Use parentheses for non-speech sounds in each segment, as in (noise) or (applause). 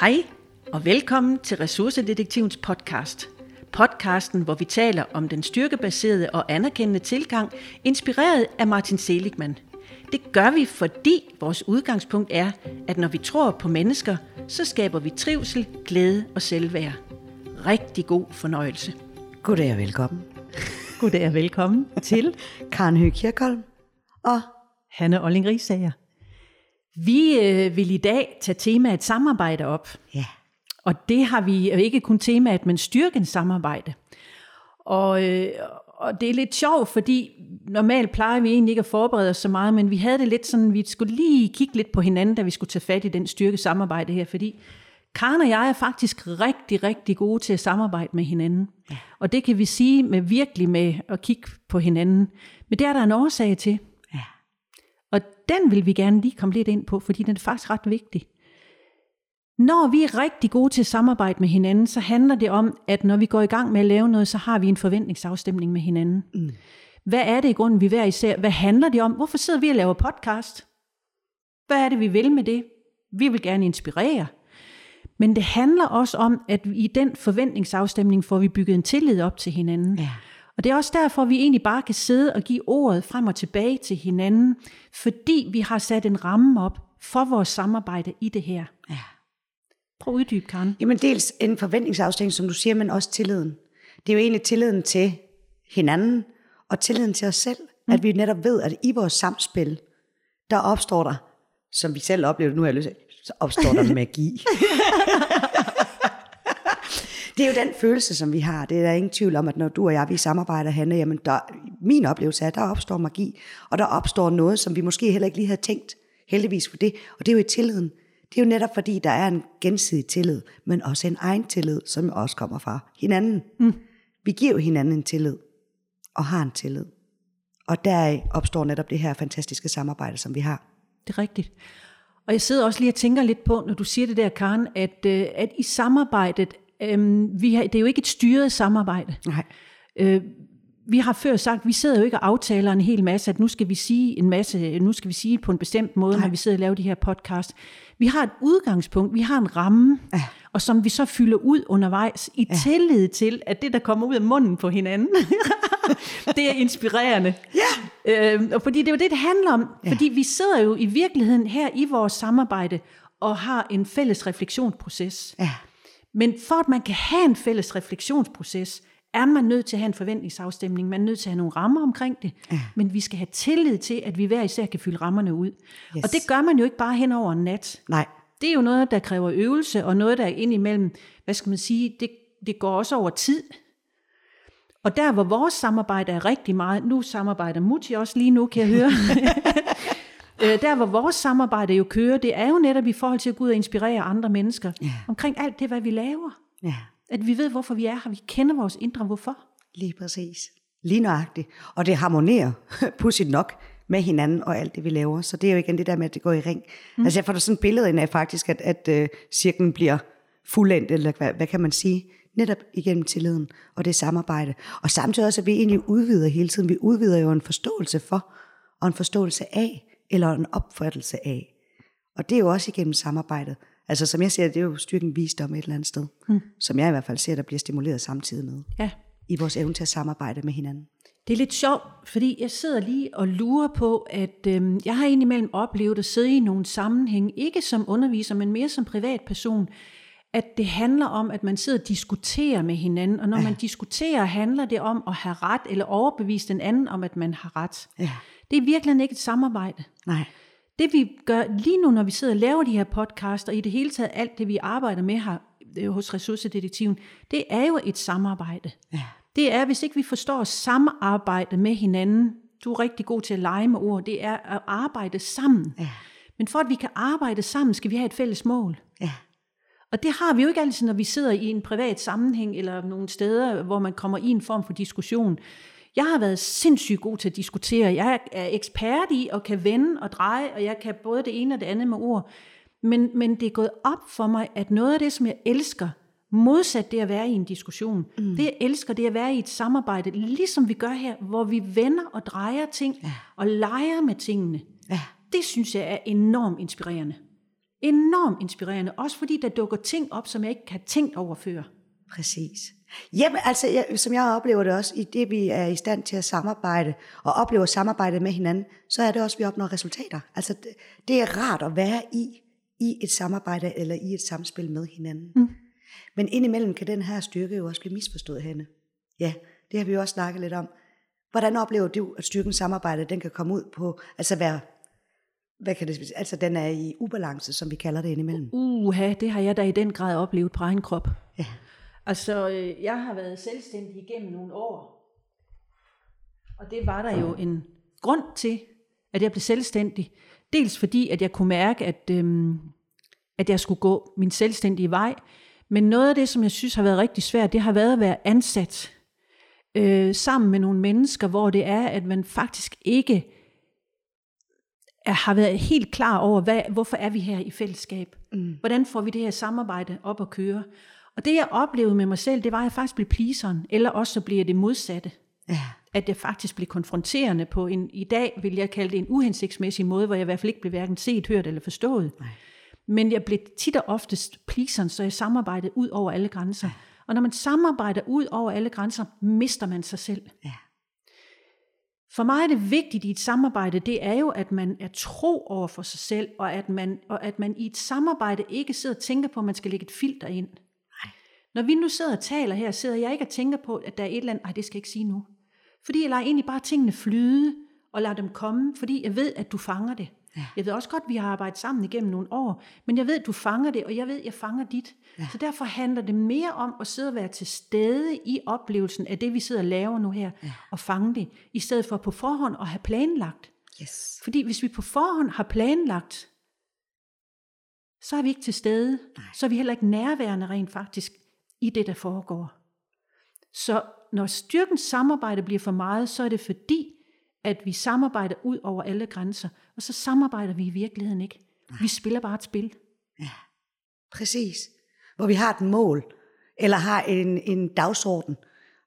Hej og velkommen til Ressourcedetektivens podcast. Podcasten, hvor vi taler om den styrkebaserede og anerkendende tilgang, inspireret af Martin Seligman. Det gør vi, fordi vores udgangspunkt er, at når vi tror på mennesker, så skaber vi trivsel, glæde og selvværd. Rigtig god fornøjelse. Goddag og velkommen. Goddag og velkommen til (laughs) Karen Høgh Kirkholm og Hanne Olling Rigsager. Vi øh, vil i dag tage temaet samarbejde op. ja, Og det har vi ikke kun temaet, men styrken samarbejde. Og, øh, og det er lidt sjovt, fordi normalt plejer vi egentlig ikke at forberede os så meget, men vi havde det lidt sådan, vi skulle lige kigge lidt på hinanden, da vi skulle tage fat i den styrke samarbejde her, fordi Karen og jeg er faktisk rigtig, rigtig gode til at samarbejde med hinanden. Ja. Og det kan vi sige med virkelig med at kigge på hinanden. Men det er der en årsag til. Den vil vi gerne lige komme lidt ind på, fordi den er faktisk ret vigtig. Når vi er rigtig gode til at samarbejde med hinanden, så handler det om, at når vi går i gang med at lave noget, så har vi en forventningsafstemning med hinanden. Mm. Hvad er det i grunden, vi hver især? Hvad handler det om? Hvorfor sidder vi og laver podcast? Hvad er det, vi vil med det? Vi vil gerne inspirere. Men det handler også om, at i den forventningsafstemning får vi bygget en tillid op til hinanden. ja, Og det er også derfor, vi egentlig bare kan sidde og give ordet frem og tilbage til hinanden, fordi vi har sat en ramme op for vores samarbejde i det her. ja. Prøv at uddybe, Karen. Jamen dels en forventningsafstemning, som du siger, men også tilliden. Det er jo egentlig tilliden til hinanden, og tilliden til os selv. Mm. At vi netop ved, at i vores samspil, der opstår der, som vi selv oplever, nu har jeg lyst til, så opstår der (laughs) magi. (laughs) det er jo den følelse, som vi har. Det er der ingen tvivl om, at når du og jeg, vi samarbejder, Hanne, jamen der, min oplevelse er, at der opstår magi, og der opstår noget, som vi måske heller ikke lige havde tænkt, heldigvis for det, og det er jo i tilliden. Det er jo netop fordi, der er en gensidig tillid, men også en egen tillid, som også kommer fra hinanden. Mm. Vi giver jo hinanden en tillid, og har en tillid. Og der opstår netop det her fantastiske samarbejde, som vi har. Det er rigtigt. Og jeg sidder også lige og tænker lidt på, når du siger det der, Karen, at, øh, at i samarbejdet, øh, vi har, det er jo ikke et styret samarbejde. Nej. Øh, vi har før sagt, vi sidder jo ikke og aftaler en hel masse, at nu skal vi sige en masse, nu skal vi sige på en bestemt måde, Nej. når vi sidder og laver de her podcast. Vi har et udgangspunkt, vi har en ramme, ja. og som vi så fylder ud undervejs i ja. tillid til, at det, der kommer ud af munden på hinanden, (laughs) det er inspirerende. Ja. Øh, og fordi det er jo det, det handler om. Ja. Fordi vi sidder jo i virkeligheden her i vores samarbejde og har en fælles refleksionsproces. Ja. Men for at man kan have en fælles refleksionsproces, er man nødt til at have en forventningsafstemning. Man er nødt til at have nogle rammer omkring det. Ja. Men vi skal have tillid til, at vi hver især kan fylde rammerne ud. Yes. Og det gør man jo ikke bare hen over en nat. Nej. Det er jo noget, der kræver øvelse, og noget, der er indimellem, hvad skal man sige, det, det går også over tid. Og der, hvor vores samarbejde er rigtig meget, nu samarbejder Mutti også lige nu, kan jeg høre. (laughs) Øh, der, hvor vores samarbejde jo kører, det er jo netop i forhold til at gå ud og inspirere andre mennesker. Ja. Omkring alt det, hvad vi laver. Ja. At vi ved, hvorfor vi er her. Vi kender vores indre hvorfor. Lige præcis. Lige nøjagtigt. Og det harmonerer, (laughs) pudsigt nok, med hinanden og alt det, vi laver. Så det er jo igen det der med, at det går i ring. Mm. Altså jeg får da sådan et billede ind af faktisk, at, at uh, cirklen bliver fuldendt, eller hvad, hvad kan man sige? Netop igennem tilliden og det samarbejde. Og samtidig også, at vi egentlig udvider hele tiden. Vi udvider jo en forståelse for, og en forståelse af, eller en opfattelse af. Og det er jo også igennem samarbejdet. Altså som jeg ser det, det er jo styrken visdom et eller andet sted. Mm. Som jeg i hvert fald ser, der bliver stimuleret samtidig med. Ja. I vores evne til at samarbejde med hinanden. Det er lidt sjovt, fordi jeg sidder lige og lurer på, at øhm, jeg har indimellem oplevet at sidde i nogle sammenhæng, ikke som underviser, men mere som privatperson, at det handler om, at man sidder og diskuterer med hinanden, og når ja. man diskuterer, handler det om at have ret, eller overbevise den anden om, at man har ret. Ja. Det er virkelig ikke et samarbejde. Nej. Det vi gør lige nu, når vi sidder og laver de her podcasts, og i det hele taget alt det, vi arbejder med her øh, hos Ressourcedetektiven, det er jo et samarbejde. Ja. Det er, hvis ikke vi forstår samarbejde med hinanden, du er rigtig god til at lege med ord, det er at arbejde sammen. Ja. Men for at vi kan arbejde sammen, skal vi have et fælles mål. Ja. Og det har vi jo ikke altid, når vi sidder i en privat sammenhæng, eller nogle steder, hvor man kommer i en form for diskussion. Jeg har været sindssygt god til at diskutere. Jeg er ekspert i og kan vende og dreje, og jeg kan både det ene og det andet med ord. Men, men det er gået op for mig, at noget af det, som jeg elsker, modsat det at være i en diskussion, mm. det jeg elsker, det er at være i et samarbejde, ligesom vi gør her, hvor vi vender og drejer ting, ja. og leger med tingene. Ja. Det synes jeg er enormt inspirerende. enormt inspirerende, også fordi der dukker ting op, som jeg ikke har tænkt over før. Præcis. Jamen, altså, jeg, som jeg oplever det også, i det vi er i stand til at samarbejde, og oplever samarbejdet med hinanden, så er det også, at vi opnår resultater. Altså, det, det er rart at være i, i et samarbejde, eller i et samspil med hinanden. Mm. Men indimellem kan den her styrke jo også blive misforstået henne. Ja, det har vi jo også snakket lidt om. Hvordan oplever du, at styrkens samarbejde, den kan komme ud på, altså være, hvad kan det, altså den er i ubalance, som vi kalder det indimellem? Uha, det har jeg da i den grad oplevet på egen krop. Ja. Altså, jeg har været selvstændig igennem nogle år. Og det var der jo en grund til, at jeg blev selvstændig. Dels fordi, at jeg kunne mærke, at, øhm, at jeg skulle gå min selvstændige vej. Men noget af det, som jeg synes har været rigtig svært, det har været at være ansat øh, sammen med nogle mennesker, hvor det er, at man faktisk ikke er, har været helt klar over, hvad, hvorfor er vi her i fællesskab? Mm. Hvordan får vi det her samarbejde op at køre? Og det jeg oplevede med mig selv, det var, at jeg faktisk blev pleaseren, eller også så bliver det modsatte. Ja. At jeg faktisk blev konfronterende på en, i dag vil jeg kalde det en uhensigtsmæssig måde, hvor jeg i hvert fald ikke blev hverken set, hørt eller forstået. Nej. Men jeg blev tit og oftest pleaseren, så jeg samarbejdede ud over alle grænser. Ja. Og når man samarbejder ud over alle grænser, mister man sig selv. Ja. For mig er det vigtigt i et samarbejde, det er jo, at man er tro over for sig selv, og at man, og at man i et samarbejde ikke sidder og tænker på, at man skal lægge et filter ind. Når vi nu sidder og taler her, sidder jeg ikke og tænker på, at der er et eller andet, nej, det skal jeg ikke sige nu. Fordi jeg lader egentlig bare tingene flyde, og lader dem komme, fordi jeg ved, at du fanger det. Ja. Jeg ved også godt, at vi har arbejdet sammen igennem nogle år, men jeg ved, at du fanger det, og jeg ved, at jeg fanger dit. Ja. Så derfor handler det mere om at sidde og være til stede i oplevelsen af det, vi sidder og laver nu her, Ja. og fange det, i stedet for på forhånd at have planlagt. Yes. Fordi hvis vi på forhånd har planlagt, så er vi ikke til stede. Nej. Så er vi heller ikke nærværende rent faktisk i det, der foregår. Så når styrkens samarbejde bliver for meget, så er det fordi, at vi samarbejder ud over alle grænser. Og så samarbejder vi i virkeligheden ikke. Vi spiller bare et spil. Ja, Præcis. Hvor vi har et mål, eller har en, en dagsorden.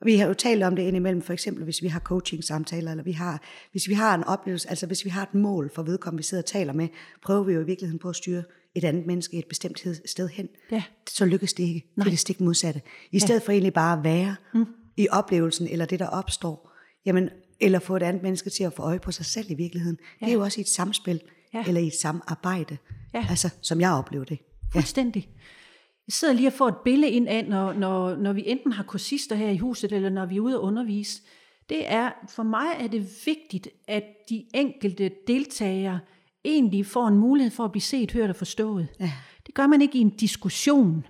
Og vi har jo talt om det indimellem, for eksempel hvis vi har coaching-samtaler, eller vi har, hvis vi har en oplevelse, altså hvis vi har et mål for vedkommende, vi sidder og taler med, prøver vi jo i virkeligheden på at styre et andet menneske et bestemt sted hen. Ja. Så lykkes det ikke. Det er det stik modsatte. I stedet for egentlig bare at være mm. i oplevelsen, eller det der opstår, jamen, eller få et andet menneske til at få øje på sig selv i virkeligheden. Ja. Det er jo også i et samspil, Ja. ja. eller i et samarbejde. Ja. Altså, som jeg oplever det. Fuldstændig. Jeg sidder lige og får et billede ind af, når, når, når vi enten har kursister her i huset, eller når vi er ude at undervise. Det er, for mig er det vigtigt, at de enkelte deltagere egentlig får en mulighed for at blive set, hørt og forstået. Ja. Det gør man ikke i en diskussion,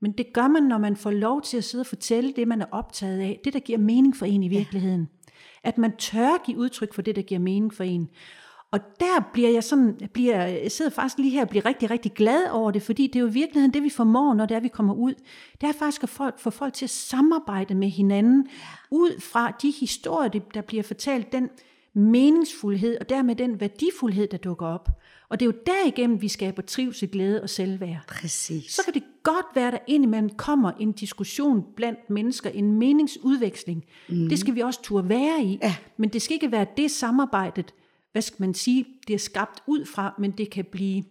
men det gør man, når man får lov til at sidde og fortælle det, man er optaget af. Det, der giver mening for en i virkeligheden. At man tør give udtryk for det, der giver mening for en. Og der bliver jeg sådan, bliver, jeg sidder faktisk lige her og bliver rigtig, rigtig glad over det, fordi det er jo i virkeligheden det, vi formår, når det er, vi kommer ud. Det er faktisk at få, få folk til at samarbejde med hinanden, ud fra de historier, der bliver fortalt, den meningsfuldhed, og dermed den værdifuldhed, der dukker op. Og det er jo derigennem, vi skaber trivsel, glæde og selvværd Præcis. så kan det godt være, at der indimellem kommer en diskussion blandt mennesker, en meningsudveksling. Mm. Det skal vi også turde være i. Ja. Men det skal ikke være det samarbejdet, hvad skal man sige, det er skabt ud fra, men det kan blive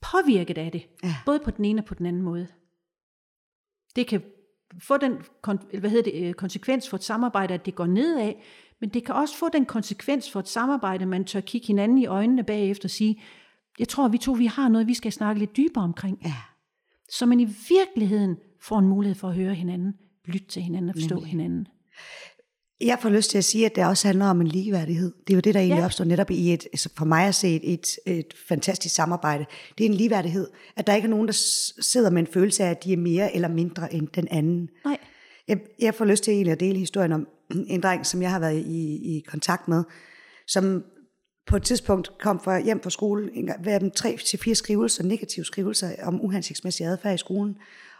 påvirket af det. Ja. Både på den ene og på den anden måde. Det kan få den hvad hedder det, øh, konsekvens for et samarbejde, at det går nedad, men det kan også få den konsekvens for et samarbejde, man tør kigge hinanden i øjnene bagefter og sige, jeg tror, vi to vi har noget, vi skal snakke lidt dybere omkring. Ja. Så man i virkeligheden får en mulighed for at høre hinanden, lytte til hinanden og forstå Nemlig. hinanden. Jeg får lyst til at sige, at det også handler om en ligeværdighed. Det er jo det, der egentlig Ja. opstår netop i et, altså for mig at se et, et, et fantastisk samarbejde. Det er en ligeværdighed. At der ikke er nogen, der sidder med en følelse af, at de er mere eller mindre end den anden. Nej. Jeg, jeg får lyst til egentlig at dele historien om en dreng, som jeg har været i, i kontakt med, som på et tidspunkt kom fra, hjem fra skole, en gang, hver tre til fire skrivelser, negative skrivelser om uhensigtsmæssig adfærd i skolen.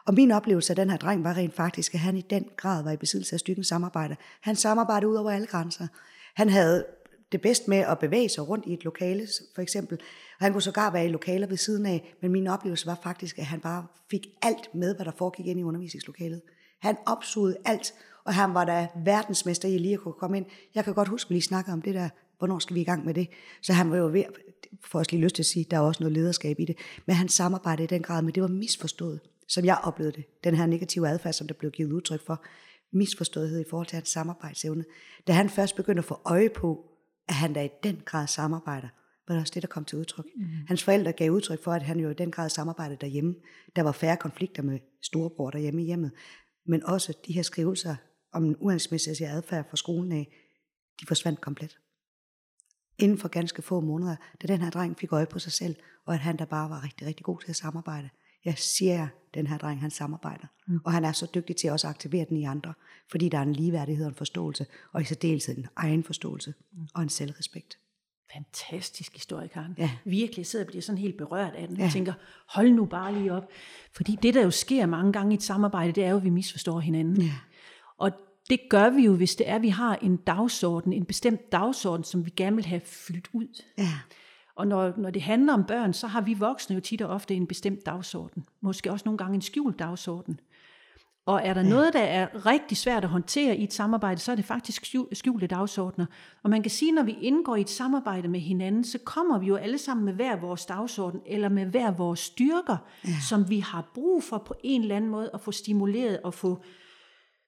Og min oplevelse af den her dreng var rent faktisk, at han i den grad var i besiddelse af stykken samarbejde. Han samarbejdede ud over alle grænser. Han havde det bedst med at bevæge sig rundt i et lokale, for eksempel. Og han kunne sågar være i lokaler ved siden af, men min oplevelse var faktisk, at han bare fik alt med, hvad der foregik ind i undervisningslokalet. Han opsugede alt, og han var da verdensmester i lige at kunne komme ind. Jeg kan godt huske, at vi lige snakkede om det der, hvornår skal vi i gang med det? Så han var jo ved, får også lige lyst til at sige, der er også noget lederskab i det, men han samarbejdede i den grad, men det var misforstået, som jeg oplevede det. Den her negative adfærd, som der blev givet udtryk for, misforståethed i forhold til hans samarbejdsevne. Da han først begyndte at få øje på, at han da i den grad samarbejder, var det også det, der kom til udtryk. Mm. Hans forældre gav udtryk for, at han jo i den grad samarbejdede derhjemme. Der var færre konflikter med storebror derhjemme i hjemmet. Men også de her skrivelser om en uansmæssig adfærd fra skolen af, de forsvandt komplet. Inden for ganske få måneder, da den her dreng fik øje på sig selv, og at han der bare var rigtig, rigtig god til at samarbejde. Jeg siger den her dreng, han samarbejder. Mm. Og han er så dygtig til også at aktivere den i andre, fordi der er en ligeværdighed og en forståelse, og i særdeleshed en egen forståelse mm. og en selvrespekt. Fantastisk historie, Karen. Ja. Virkelig, sidder og bliver sådan helt berørt af den. Ja. Jeg tænker, hold nu bare lige op. Fordi det, der jo sker mange gange i et samarbejde, det er jo, at vi misforstår hinanden. Ja. Og det gør vi jo, hvis det er, at vi har en dagsorden, en bestemt dagsorden, som vi gerne vil have fyldt ud. Ja. Og når, når det handler om børn, så har vi voksne jo tit og ofte en bestemt dagsorden. Måske også nogle gange en skjult dagsorden. Og er der ja. noget, der er rigtig svært at håndtere i et samarbejde, så er det faktisk skjulte dagsordner. Og man kan sige, når vi indgår i et samarbejde med hinanden, så kommer vi jo alle sammen med hver vores dagsorden, eller med hver vores styrker, ja. som vi har brug for på en eller anden måde at få stimuleret og få,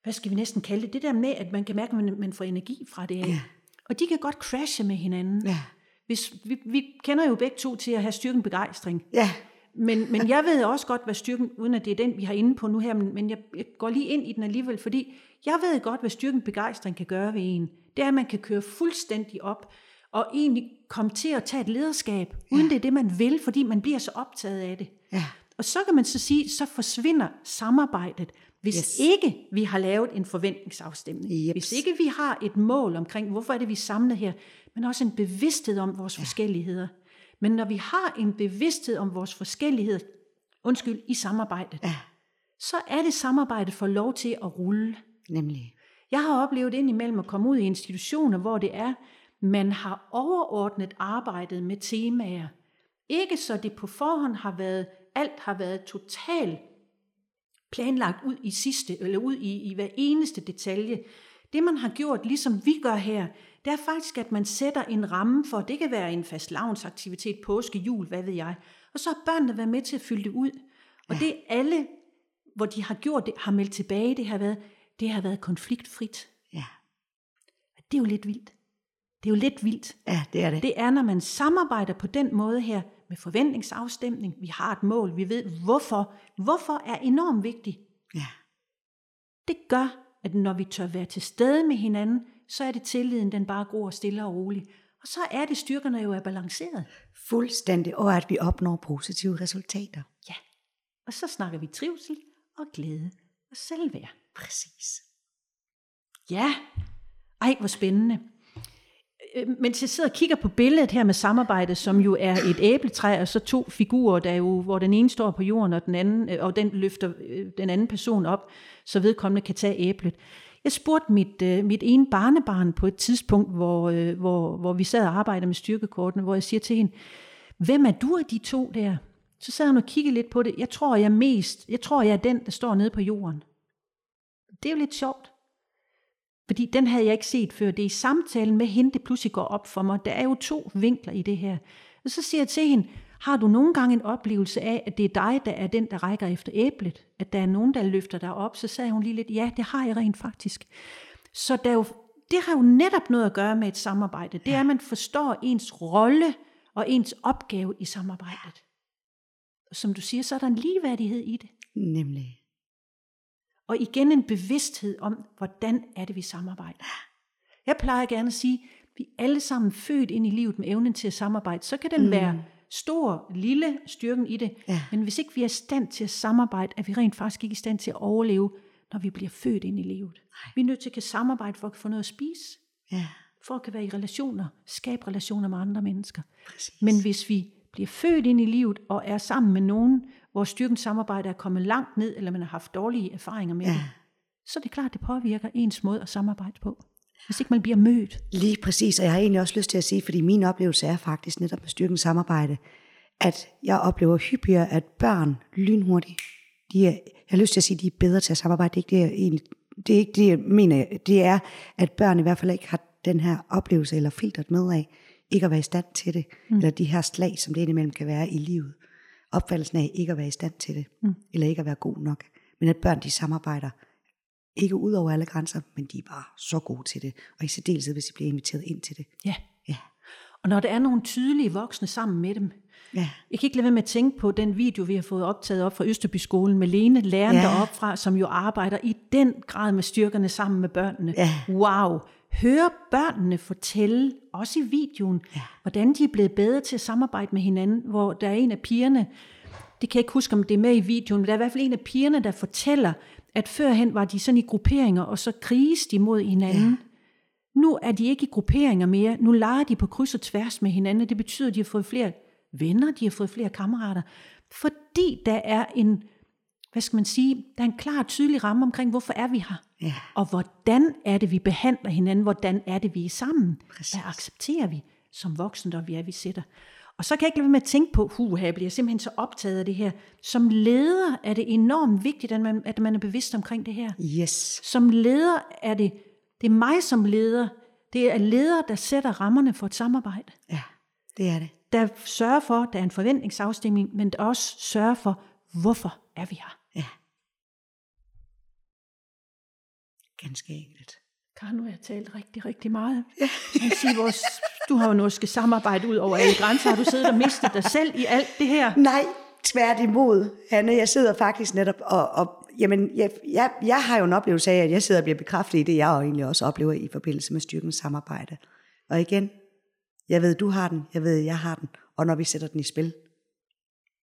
hvad skal vi næsten kalde det, det der med, at man kan mærke, at man, man får energi fra det. Ja. Og de kan godt crashe med hinanden. Ja. Hvis, vi, vi kender jo begge to til at have styrken begejstring. Ja. Men, men jeg ved også godt, hvad styrken, uden at det er den, vi har inde på nu her, men, men jeg, jeg går lige ind i den alligevel, fordi jeg ved godt, hvad styrken begejstring kan gøre ved en. Det er, at man kan køre fuldstændig op, og egentlig komme til at tage et lederskab, uden ja. det er det, man vil, fordi man bliver så optaget af det. Ja. Og så kan man så sige, så forsvinder samarbejdet, hvis yes. ikke vi har lavet en forventningsafstemning. Yep. Hvis ikke vi har et mål omkring, hvorfor er det, vi samler her, men også en bevidsthed om vores ja. forskelligheder. Men når vi har en bevidsthed om vores forskellighed, undskyld, i samarbejdet, ja. så er det samarbejdet for lov til at rulle. Nemlig. Jeg har oplevet indimellem at komme ud i institutioner, hvor det er, man har overordnet arbejdet med temaer. Ikke så det på forhånd har været, alt har været totalt planlagt ud i sidste, eller ud i, i hver eneste detalje. Det man har gjort, ligesom vi gør her, det er faktisk, at man sætter en ramme for, det kan være en fast aktivitet, påske, jul, hvad ved jeg. Og så har børnene været med til at fylde det ud. Og ja. det alle, hvor de har gjort det, har meldt tilbage, det har været, det har været konfliktfrit. Ja. Det er jo lidt vildt. Det er jo lidt vildt. Ja, det er det. Det er, når man samarbejder på den måde her, med forventningsafstemning, vi har et mål, vi ved hvorfor. Hvorfor er enormt vigtigt. Ja. Det gør, at når vi tør være til stede med hinanden, så er det tilliden, den bare gror stille og roligt. Og så er det, styrkerne jo er balanceret. Fuldstændig, og at vi opnår positive resultater. Ja, og så snakker vi trivsel og glæde og selvværd. Præcis. Ja, ej hvor spændende. Øh, Mens jeg sidder og kigger på billedet her med samarbejde, som jo er et æbletræ, og så to figurer, der jo, hvor den ene står på jorden, og den anden, øh, og den løfter øh, den anden person op, så vedkommende kan tage æblet. Jeg spurgte mit, mit ene barnebarn på et tidspunkt, hvor, hvor, hvor vi sad og arbejdede med styrkekortene, hvor jeg siger til hende, hvem er du af de to der? Så sad hun og kiggede lidt på det. Jeg tror, jeg er mest, jeg tror, jeg er den, der står nede på jorden. Det er jo lidt sjovt. Fordi den havde jeg ikke set før. Det er i samtalen med hende, det pludselig går op for mig. Der er jo to vinkler i det her. Og så siger jeg til hende, har du nogle gange en oplevelse af, at det er dig, der er den, der rækker efter æblet? At der er nogen, der løfter dig op? Så sagde hun lige lidt, ja, det har jeg rent faktisk. Så der jo, det har jo netop noget at gøre med et samarbejde. Det er, at man forstår ens rolle og ens opgave i samarbejdet. Og som du siger, så er der en ligeværdighed i det. Nemlig. Og igen en bevidsthed om, hvordan er det, vi samarbejder. Jeg plejer gerne at sige, vi er alle sammen født ind i livet med evnen til at samarbejde. Så kan den mm. være stor, lille styrken i det. Ja. Men hvis ikke vi er i stand til at samarbejde, er vi rent faktisk ikke i stand til at overleve, når vi bliver født ind i livet. Nej. Vi er nødt til at kan samarbejde for at få noget at spise. Ja. For at kan være i relationer, skabe relationer med andre mennesker. Præcis. Men hvis vi bliver født ind i livet og er sammen med nogen, hvor styrkens samarbejde er kommet langt ned, eller man har haft dårlige erfaringer med ja. det, så er det klart, at det påvirker ens måde at samarbejde på. Hvis ikke man bliver mødt. Lige præcis, og jeg har egentlig også lyst til at sige, fordi min oplevelse er faktisk netop med styrkens samarbejde, at jeg oplever hyppigere, at børn lynhurtigt, de er, jeg har lyst til at sige, de er bedre til at samarbejde. Det er ikke det, jeg, egentlig, det, er ikke det, jeg mener. Det er, at børn i hvert fald ikke har den her oplevelse eller filtret med af, ikke at være i stand til det, mm. eller de her slag, som det indimellem kan være i livet. Opfattelsen af ikke at være i stand til det, mm. eller ikke at være god nok. Men at børn, de samarbejder, ikke ud over alle grænser, men de er bare så gode til det. Og i særdeleshed, hvis de bliver inviteret ind til det. Ja. Ja. Og når der er nogle tydelige voksne sammen med dem. Ja. Jeg kan ikke lade være med at tænke på den video, vi har fået optaget op fra Østerbyskolen med Lene, læreren Ja. deroppe fra, som jo arbejder i den grad med styrkerne sammen med børnene. Ja. Wow! Høre børnene fortælle, også i videoen, Ja. hvordan de er blevet bedre til at samarbejde med hinanden, hvor der er en af pigerne, det kan jeg ikke huske, om det er med i videoen, men der er i hvert fald en af pigerne, der fortæller, at førhen var de sådan i grupperinger, og så kriges de mod hinanden. Ja. Nu er de ikke i grupperinger mere. Nu leger de på kryds og tværs med hinanden. Det betyder, at de har fået flere venner, de har fået flere kammerater. Fordi der er en, hvad skal man sige, der er en klar og tydelig ramme omkring, hvorfor er vi her? Ja. Og hvordan er det, vi behandler hinanden? Hvordan er det, vi er sammen? Præcis. Hvad accepterer vi som voksne, når vi er, vi sætter? Og så kan jeg ikke lade være med at tænke på, huha, jeg bliver simpelthen så optaget af det her. Som leder er det enormt vigtigt, at man, at man er bevidst omkring det her. Yes. Som leder er det, det er mig som leder, det er leder, der sætter rammerne for et samarbejde. Ja, det er det. Der sørger for, der er en forventningsafstemning, men der også sørger for, hvorfor er vi her. Ja. Ganske enkelt. Karen, nu har jeg talt rigtig, rigtig meget. Jeg kan sige, vores, du har jo noget skal samarbejde ud over alle grænser. Har du siddet og mistet dig selv i alt det her? Nej, tværtimod, Hanne. Jeg sidder faktisk netop og... og jamen, jeg, jeg, jeg har jo en oplevelse af, at jeg sidder og bliver bekræftet i det, jeg jo egentlig også oplever i forbindelse med styrkens samarbejde. Og igen, jeg ved, du har den, jeg ved, jeg har den. Og når vi sætter den i spil,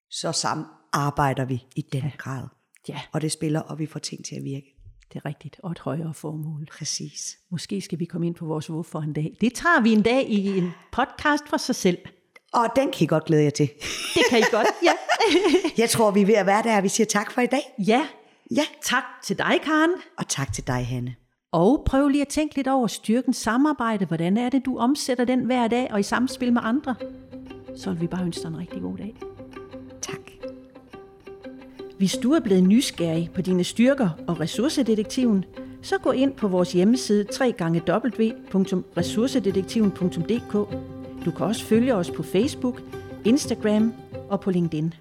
så sammen arbejder vi i den ja. grad. Ja, Og det spiller, og vi får ting til at virke. det er rigtigt. Og et højere formål. Præcis. Måske skal vi komme ind på vores hvorfor en dag. Det tager vi en dag i en podcast for sig selv. Og den kan I godt glæde jer til. Det kan I godt. Ja. (laughs) Jeg tror, vi er ved at være der, vi siger tak for i dag. ja. Ja, Tak til dig, Karen. og tak til dig, Hanne. Og prøv lige at tænke lidt over styrkens samarbejde. Hvordan er det, du omsætter den hver dag og i samspil med andre? Så vil vi bare ønske dig en rigtig god dag. Tak. Hvis du er blevet nysgerrig på dine styrker og ressourcedetektiven, så gå ind på vores hjemmeside www.ressourcedetektiven.dk. Du kan også følge os på Facebook, Instagram og på LinkedIn.